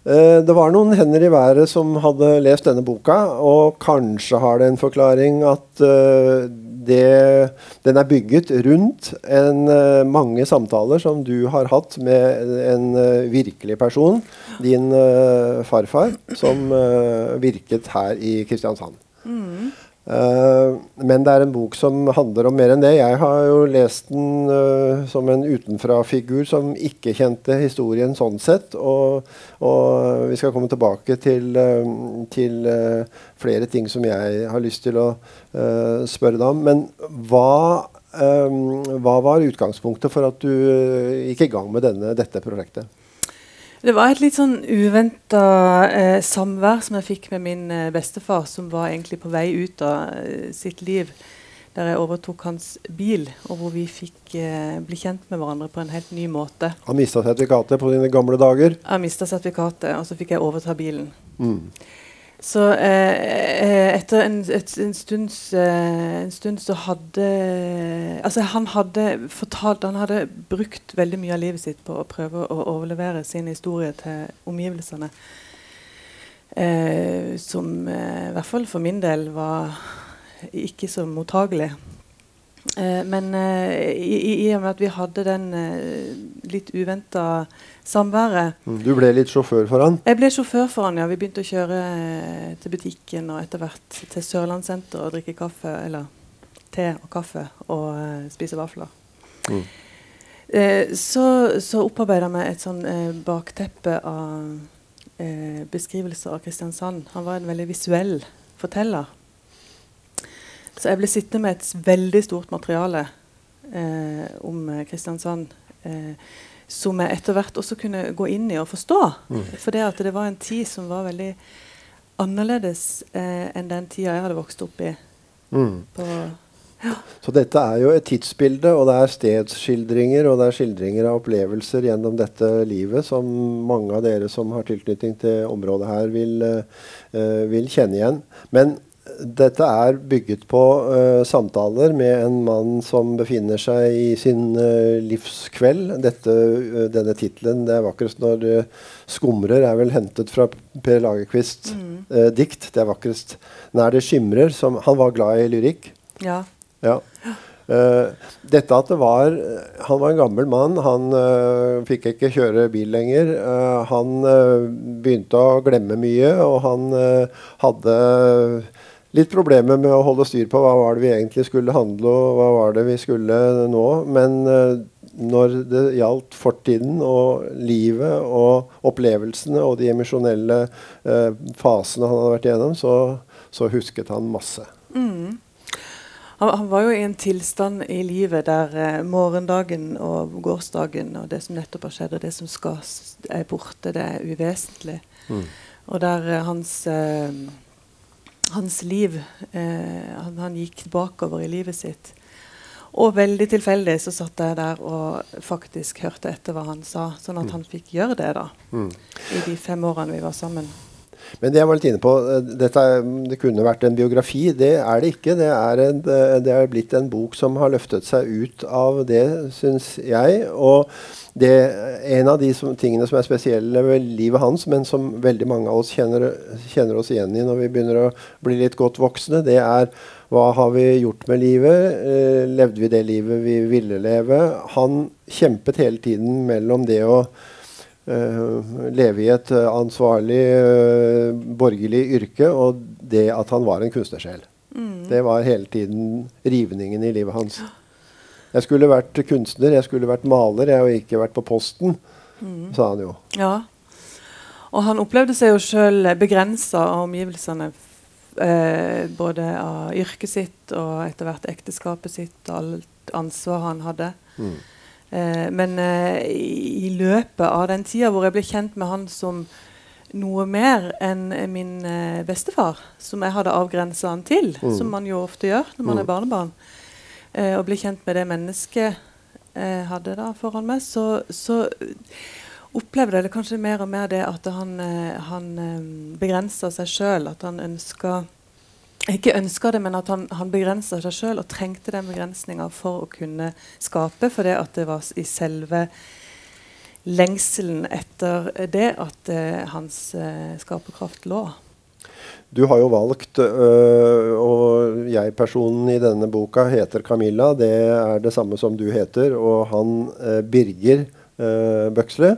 det var noen hender i været som hadde lest denne boka, og kanskje har det en forklaring at eh, det, den er bygget rundt en, eh, mange samtaler som du har hatt med en eh, virkelig person, din eh, farfar, som eh, virket her i Kristiansand. Eh, men det er en bok som handler om mer enn det. Jeg har jo lest den uh, som en utenfra-figur som ikke kjente historien sånn sett. Og, og vi skal komme tilbake til, uh, til uh, flere ting som jeg har lyst til å eh, spørre deg om. Men hva, eh, hva var utgangspunktet for at du eh, gikk i gang med denne, dette prosjektet? Det var et litt sånn uventa eh, samvær som jeg fikk med min eh, bestefar, som var egentlig på vei ut av eh, sitt liv. Der jeg overtok hans bil, og hvor vi fikk eh, bli kjent med hverandre på en helt ny måte. Han mista sertifikatet på dine gamle dager. Han mista sertifikatet, og så fikk jeg overta bilen. Mm. Så eh, eh, etter en, et, en, stunds, eh, en stund så hadde Altså, han hadde fortalt Han hadde brukt veldig mye av livet sitt på å prøve å overlevere sin historie til omgivelsene. Eh, som eh, i hvert fall for min del var ikke så mottagelig. Eh, men eh, i, i, og med at vi hadde den eh, litt uventa samværet Mm. Du ble litt sjåfør for han. jeg ble sjåfør for han, ja. Vi begynte å kjøre til butikken og etter hvert til Sørlandssenteret og drikke kaffe, eller te og kaffe og eh, spise vafler. Mm. Eh, så så opparbeida vi et sånn eh, bakteppe av eh, beskrivelser av Kristiansand. Han var en veldig visuell forteller. Så jeg ble sittende med et veldig stort materiale eh, om eh, Kristiansand. Eh, som jeg etter hvert også kunne gå inn i og forstå. For det at det var en tid som var veldig annerledes eh, enn den tida jeg hadde vokst opp i. Mm. På, Så dette er jo et tidsbilde, og det er stedsskildringer og det er skildringer av opplevelser gjennom dette livet som mange av dere som har tilknytning til området her, vil, eh, vil kjenne igjen. Men dette er bygget på uh, samtaler med en mann som befinner seg i sin uh, livskveld. Dette, uh, denne tittelen 'Det er vakrest når skumrer' er vel hentet fra Per Lagerkvists eh, dikt. 'Det er vakrest nær det skimrer'. Som, han var glad i lyrikk. ja. Ja. Dette at det var Han var en gammel mann. Han fikk ikke kjøre bil lenger. Han begynte å glemme mye, og han hadde litt problemer med å holde styr på hva var det vi egentlig skulle handle og hva var det vi skulle nå. Men eh, når det gjaldt fortiden og livet og opplevelsene og de emisjonelle eh, fasene han hadde vært igjennom, så, så husket han masse. Mm. Han, han, var jo i en tilstand i livet der eh, morgendagen og gårsdagen og det som nettopp har skjedd, og det som skal er borte, det er uvesentlig. Mm. Og der eh, hans, eh, hans liv eh, han, han, gikk bakover i livet sitt. Og veldig tilfeldig så satt jeg der og faktisk hørte etter hva han sa, sånn at Mm. han fikk gjøre det da, Mm. i de fem årene vi var sammen. Men det jeg var litt inne på, eh, dette, er- det kunne vært en biografi. Det er det ikke. Det er, en, eh, det er blitt en bok som har løftet seg ut av det, syns jeg. Og det, en av de som, tingene som er spesielle ved livet hans, men som veldig mange av oss kjenner, kjenner oss igjen i når vi begynner å bli litt godt voksne, det er hva har vi gjort med livet? Eh, levde vi det livet vi ville leve? Han kjempet hele tiden mellom det å leve i et eh, ansvarlig eh, borgerlig yrke og det at han var en kunstnersjel. Det var hele tiden rivningen i livet hans. Jeg skulle vært kunstner, jeg skulle vært maler, jeg har ikke vært på Posten, sa han jo. Ja. Og han opplevde seg jo sjøl begrensa av omgivelsene. Eh, både av yrket sitt og etter hvert ekteskapet sitt og alt ansvar han hadde. Mm. Eh, men eh, i, løpet av den tida hvor jeg ble kjent med han som noe mer enn min eh, bestefar, som jeg hadde avgrensa han til, Mm. som man jo ofte gjør når man Mm. er barnebarn, eh, og ble kjent med det mennesket jeg hadde da foran meg, så, så opplevde jeg det kanskje mer og mer det at han, han begrensa seg sjøl. At han ønska Ikke ønska det, men at han, han begrensa seg sjøl og trengte den begrensninga for å kunne skape. For det at det var i selve lengselen etter det at eh, hans eh, skaperkraft lå. Du har jo valgt, øh, og jeg-personen i denne boka heter Camilla. Det er det samme som du heter. Og han øh, Birger øh, Bøksle.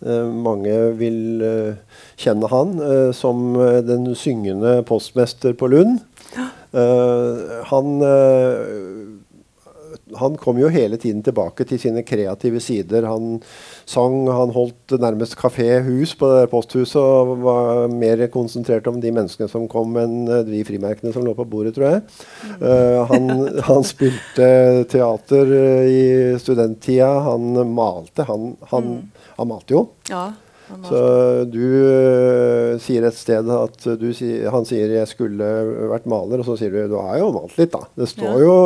Uh, mange vil uh, kjenne han som den syngende postmester på Lund. Han han kom jo hele tiden tilbake til sine kreative sider. Han sang, han holdt nærmest kafé-hus på det posthuset og var mer konsentrert om de menneskene som kom, enn eh, de frimerkene som lå på bordet, tror jeg. Uh, han, han spilte teater eh, i studenttida. Han malte. Han, han, han malte jo. Ja, var- Så du uh, sier et sted at du, han sier 'jeg skulle vært maler', og så sier du 'du har jo malt litt', da. Det står Ja. jo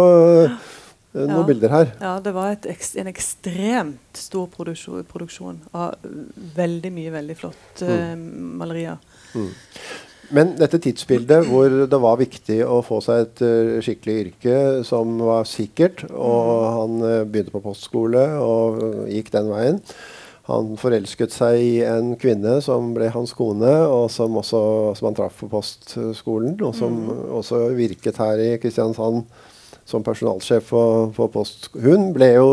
noen Ja. bilder her. Ja, det var et eks en ekstremt stor produksjon, produksjon av veldig mye veldig flott mm. malerier. Men dette tidsbildet hvor det var viktig å få seg et uh, skikkelig yrke som var sikkert, og han uh, begynte på postskole og uh, gikk den veien. Han forelsket seg i en kvinne som ble hans kone, og som, også, som han traff på postskolen, og som også virket her i Kristiansand som personalsjef for, for Post. Hun ble jo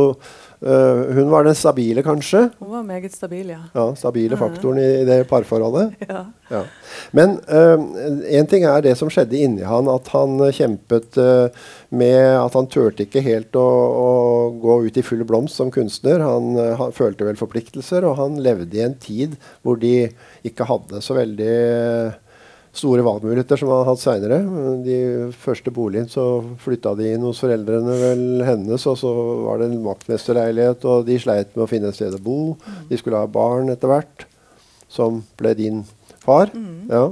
øh, Hun var den stabile, kanskje. Hun var meget stabil, ja. Ja, stabile faktoren i, i det parforholdet. ja. Ja. Men én ting er det som skjedde inni han, at han eh, kjempet eh, med at han turte ikke helt å, å gå ut i full blomst som kunstner. Han, eh, han følte vel forpliktelser, og han levde i en tid hvor de ikke hadde så veldig eh, store valgmuligheter som han har hatt seinere. De første boligen så flytta de inn hos foreldrene vel hennes, og så var det en vaktmesterleilighet, og de sleit med å finne et sted å bo. De skulle ha barn etter hvert, som ble din far. Ja.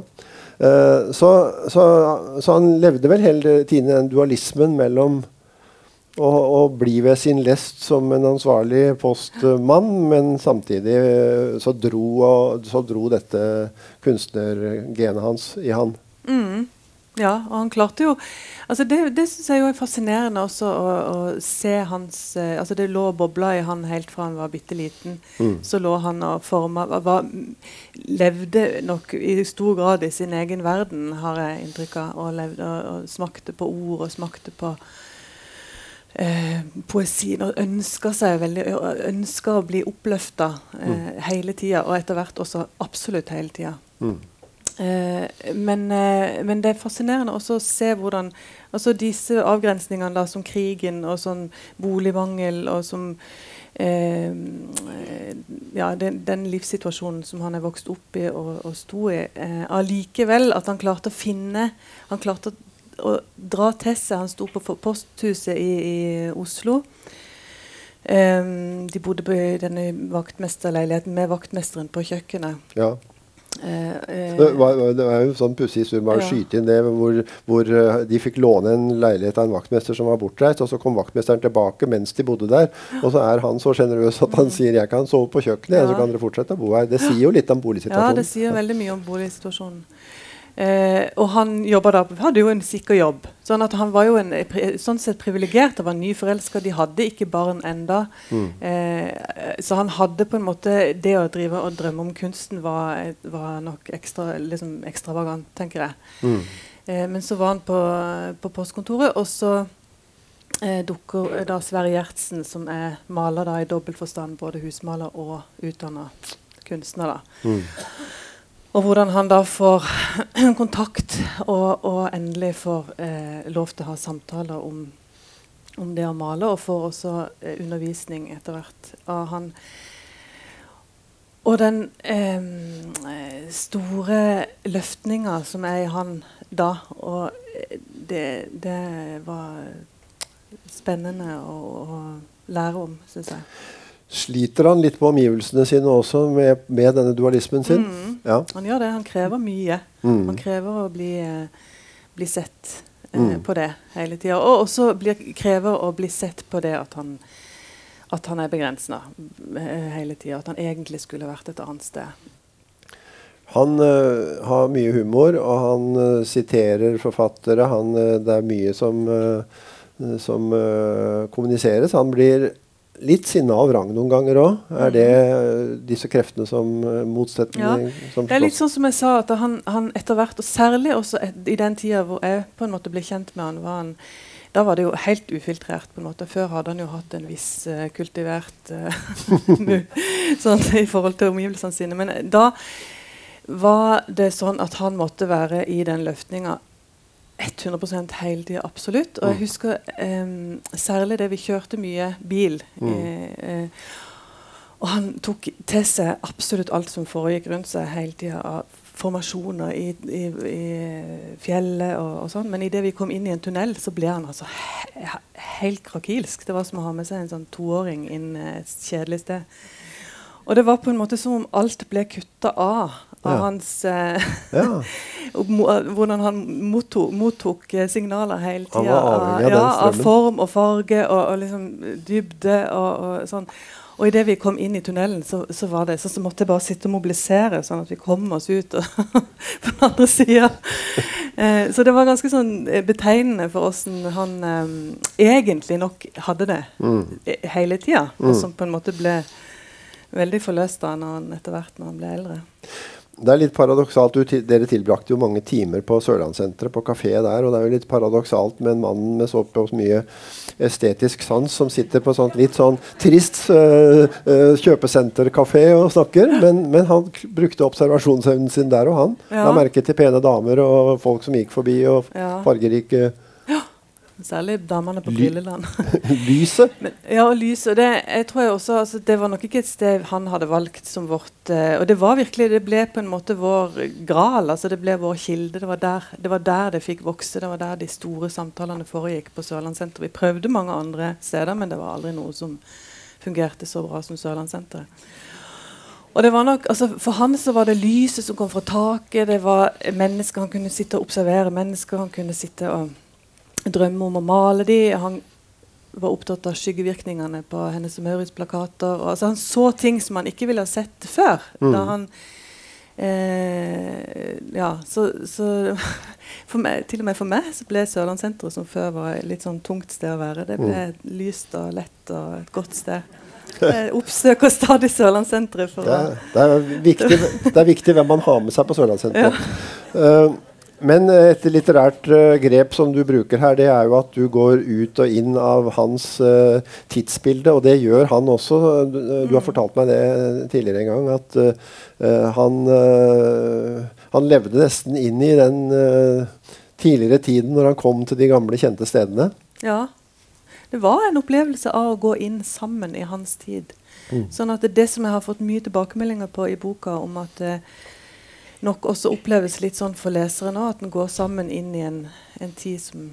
Eh, så, så, så han levde vel hele tiden den dualismen mellom å, og bli ved sin lest som en ansvarlig postmann, men samtidig eh, så dro, og, så dro dette kunstnergenet hans i han. Mm. Ja, og han klarte jo altså Det, det syns jeg jo er fascinerende også å, å se hans eh, altså Det lå bobler i han helt fra han var bitte liten. Så lå han og forma var, Levde nok i stor grad i sin egen verden, har jeg inntrykk av. Og, levde, og, og smakte på ord og smakte på eh, poesien og ønsker seg veldig ønsker å bli oppløfta eh, hele tida, og etter hvert også absolutt hele tida. Mm. Eh, men, eh, men det er fascinerende også å se hvordan altså disse avgrensningene da, som krigen og sånn boligmangel og som eh, ja, den, den, livssituasjonen som han er vokst opp i og, og sto i. Allikevel at han klarte å finne Han klarte å å dra til seg Han sto på posthuset i, i Oslo. Um, de bodde på denne vaktmesterleiligheten med vaktmesteren på kjøkkenet. Ja. Uh, uh, det, var, det var jo en sånn pussig historie. Bare ja. skyte inn det hvor, hvor uh, de fikk låne en leilighet av en vaktmester som var bortreist. og Så kom vaktmesteren tilbake mens de bodde der. Og så er han så sjenerøs at han sier 'jeg kan sove på kjøkkenet', ja. så kan dere fortsette å bo her. Det sier jo litt om boligsituasjonen. Ja, det sier veldig mye om boligsituasjonen. Eh, og han da, hadde jo en sikker jobb. Sånn at han var jo en, sånn sett privilegert. Han var nyforelska, de hadde ikke barn enda. Mm. Eh, så han hadde på en måte Det å drive og drømme om kunsten var, var nok ekstra, liksom ekstravagant, tenker jeg. Mm. Eh, men så var han på, på postkontoret, og så eh, dukker da Sverre Gjertsen, som er maler da i dobbelt forstand, både husmaler og utdanna kunstner. da. Mm. Og hvordan han da får kontakt og, og endelig får eh, lov til å ha samtaler om, om, det å male, og får også eh, undervisning etter hvert av han. Og den eh, store løftninga som er i han da, og eh, det, det var spennende å, å lære om, syns jeg. Sliter han litt på omgivelsene sine også med, med denne dualismen sin? Mm. Ja. Han gjør det. Han krever mye. Mm. Han krever å bli, eh, bli sett eh, mm. på det hele tida. Og også blir, krever å bli sett på det at han, at han er begrensende eh, hele tida. At han egentlig skulle vært et annet sted. Han uh, har mye humor, og han uh, siterer forfattere. Han, uh, det er mye som, som kommuniseres. Han blir litt sinne av rang noen ganger òg. Er det mm. disse kreftene som uh, motsetninger? Ja, som det er litt sånn som jeg sa, at han, han etter hvert, og særlig også et, i den tida hvor jeg på en måte ble kjent med han, var han da var det jo helt ufiltrert. på en måte. Før hadde han jo hatt en viss uh, kultivert uh, sånn i forhold til omgivelsene sine. Men da var det sånn at han måtte være i den løftninga 100 hele tida, absolutt. Og jeg mm. husker um, særlig det vi kjørte mye bil. Mm. Eh, eh, og han tok til seg absolutt alt som foregikk rundt seg hele tida av formasjoner i, i, i fjellet og, og sånn. Men idet vi kom inn i en tunnel, så ble han altså he helt krakilsk. Det var som å ha med seg en sånn toåring inn et kjedelig sted. Og det var på en måte som om alt ble kutta av av ja. hans eh, ja. Hvordan han mottok, mottok eh, signaler hele tida. Av, ja, av form og farge og, og liksom dybde og, og sånn. Og idet vi kom inn i tunnelen, så, så var det så, så måtte jeg bare sitte og mobilisere, sånn at vi kom oss ut på den andre sida. Eh, så det var ganske sånn eh, betegnende for åssen han eh, egentlig nok hadde det mm. hele tida. Mm. Og som på en måte ble veldig forløst da når han etter hvert når han ble eldre det er litt paradoksalt. Dere tilbrakte jo mange timer på Sørlandssenteret, på kafé der. Og det er jo litt paradoksalt med en mann med så mye estetisk sans som sitter på sånt litt sånn trist uh, uh, kjøpesenterkafé og snakker. Men, men, han brukte observasjonsevnen sin der og han. Ja. La merke til pene damer og folk som gikk forbi, og fargerike Særlig damene på Brilleland. lyset? Men, ja, og lyset. Det, jeg tror jeg også, altså, det var nok ikke et sted han hadde valgt som vårt uh, Og det var virkelig, det ble på en måte vår gral. altså Det ble vår kilde. Det var, der, det var der det fikk vokse. Det var der de store samtalene foregikk på Sørlandssenteret. Vi prøvde mange andre steder, men det var aldri noe som fungerte så bra som Sørlandssenteret. Og det var nok, altså For han så var det lyset som kom fra taket. Det var mennesker Han kunne sitte og observere mennesker. Han kunne sitte og drømme om å male de. Han var opptatt av skyggevirkningene på Hennes og Maurits-plakater. Altså, han så ting som han ikke ville ha sett før. Mm. da han Eh, ja, så, så meg, til og med for meg så ble Sørlandssenteret, som før var et litt sånn tungt sted å være, det ble mm. lyst og lett og et godt sted. Jeg oppsøker stadig Sørlandssenteret. Det, det, det er viktig hvem man har med seg på Sørlandssenteret. Ja. Uh, Men eh, et litterært eh, grep som du bruker her, det er jo at du går ut og inn av hans uh, tidsbilde, og det gjør han også. Du, du har fortalt meg det tidligere en gang, at uh, han, uh, han levde nesten inn i den tidligere tiden når han kom til de gamle, kjente stedene. Ja. Det var en opplevelse av å gå inn sammen i hans tid. Sånn at det, det som jeg har fått mye tilbakemeldinger på i boka, om at nok også oppleves litt sånn for lesere nå, at den går sammen inn i en, en tid som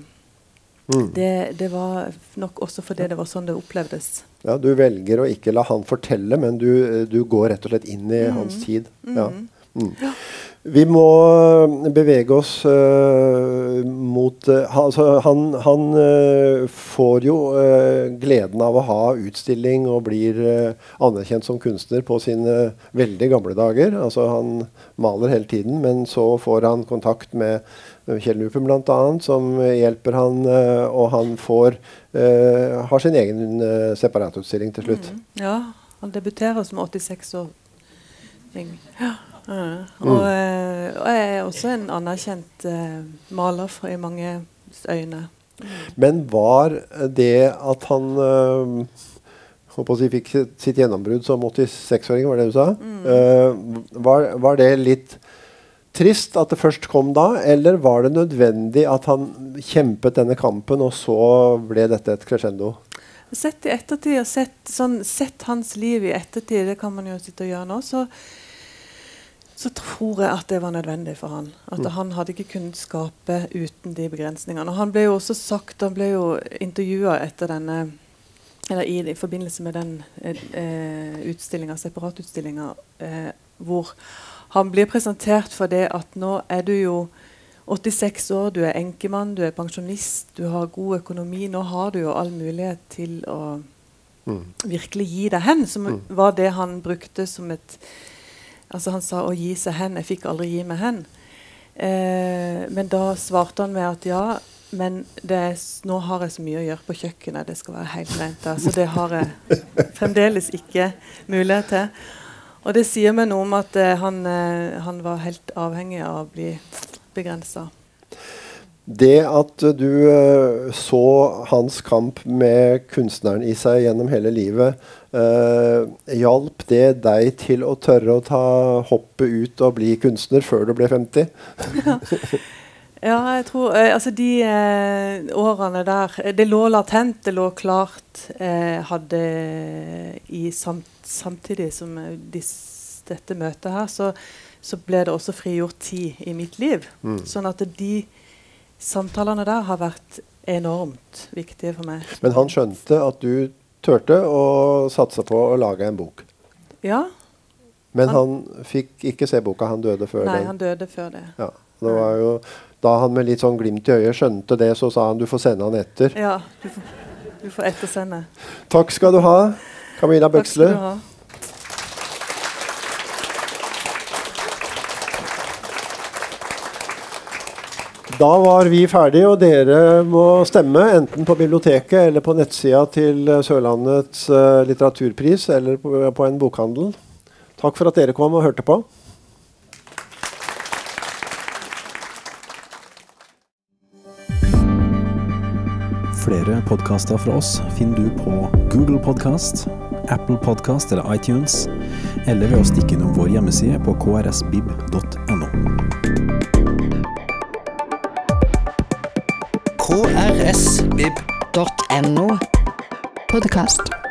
Mm. det, det var nok også fordi det var sånn det opplevdes. Ja, du velger å ikke la han fortelle, men du, du går rett og slett inn i hans tid. Ja. Mm. Vi må bevege oss uh, mot uh, altså, Han, han uh, får jo gleden av å ha utstilling og blir anerkjent som kunstner på sine veldig gamle dager. Altså, han maler hele tiden, men så får han kontakt med Kjell Nupen bl.a., som hjelper han, og han får har sin egen separatutstilling til slutt. Ja, han debuterer som 86-åring. Ja. Ja. Og, eh, og jeg er også en anerkjent eh, maler for, i mange øyne. Men var det at han håper å si, fikk sitt, gjennombrudd som 86-åring, var det du sa? Øh, var, var det litt trist at det først kom da, eller var det nødvendig at han kjempet denne kampen, og så ble dette et crescendo? Sett i ettertid, og sett, sånn, sett hans liv i ettertid, det kan man jo sitte og gjøre nå, så, så tror jeg at det var nødvendig for han. At han hadde ikke kunnet skape uten de begrensningene. Og han ble jo også sagt, han ble jo intervjua etter denne eller i, i forbindelse med den eh, utstillinga, separatutstillinga, eh, hvor han blir presentert for det at nå er du jo 86 år, du er enkemann, du er pensjonist, du har god økonomi. Nå har du jo all mulighet til å virkelig gi deg hen, som var det han brukte som et Altså Han sa 'å gi seg hen'. Jeg fikk aldri gi meg hen. Eh, men da svarte han med at ja, men er, nå har jeg så mye å gjøre på kjøkkenet. Det skal være helt rent. Så det har jeg fremdeles ikke mulighet til. Og det sier meg noe om at eh, han, eh, han var helt avhengig av å bli begrensa. Det at du øh, så hans kamp med kunstneren i seg gjennom hele livet, eh, hjalp det deg til å tørre å ta hoppet ut og bli kunstner før du ble 50? Ja, jeg tror eh, Altså, de eh, årene der eh, Det lå latent, det lå klart. Eh, hadde i samt, Samtidig som eh, dis, dette møtet her, så, så ble det også frigjort tid i mitt liv. Sånn at de samtalene der har vært enormt viktige for meg. Men han skjønte at du turte å satse på å lage en bok. Ja. Men Han- han fikk ikke se boka, han døde før Nei, den. han døde før det. Ja, det var jo, da han med litt sånn glimt i øyet skjønte det, så sa han du får sende han etter. Ja, du får, du får ettersende. Takk skal du ha, Camilla Takk skal Bøksle. Da var vi ferdige, og dere må stemme enten på biblioteket eller på nettsida til Sørlandets eh, litteraturpris eller på en bokhandel. Takk for at dere kom og hørte på. Flere podkaster fra oss finner du på Google Podkast, Apple Podkast eller iTunes, eller ved å stikke innom vår hjemmeside på krsbib.no. krsbib.no. Podkast.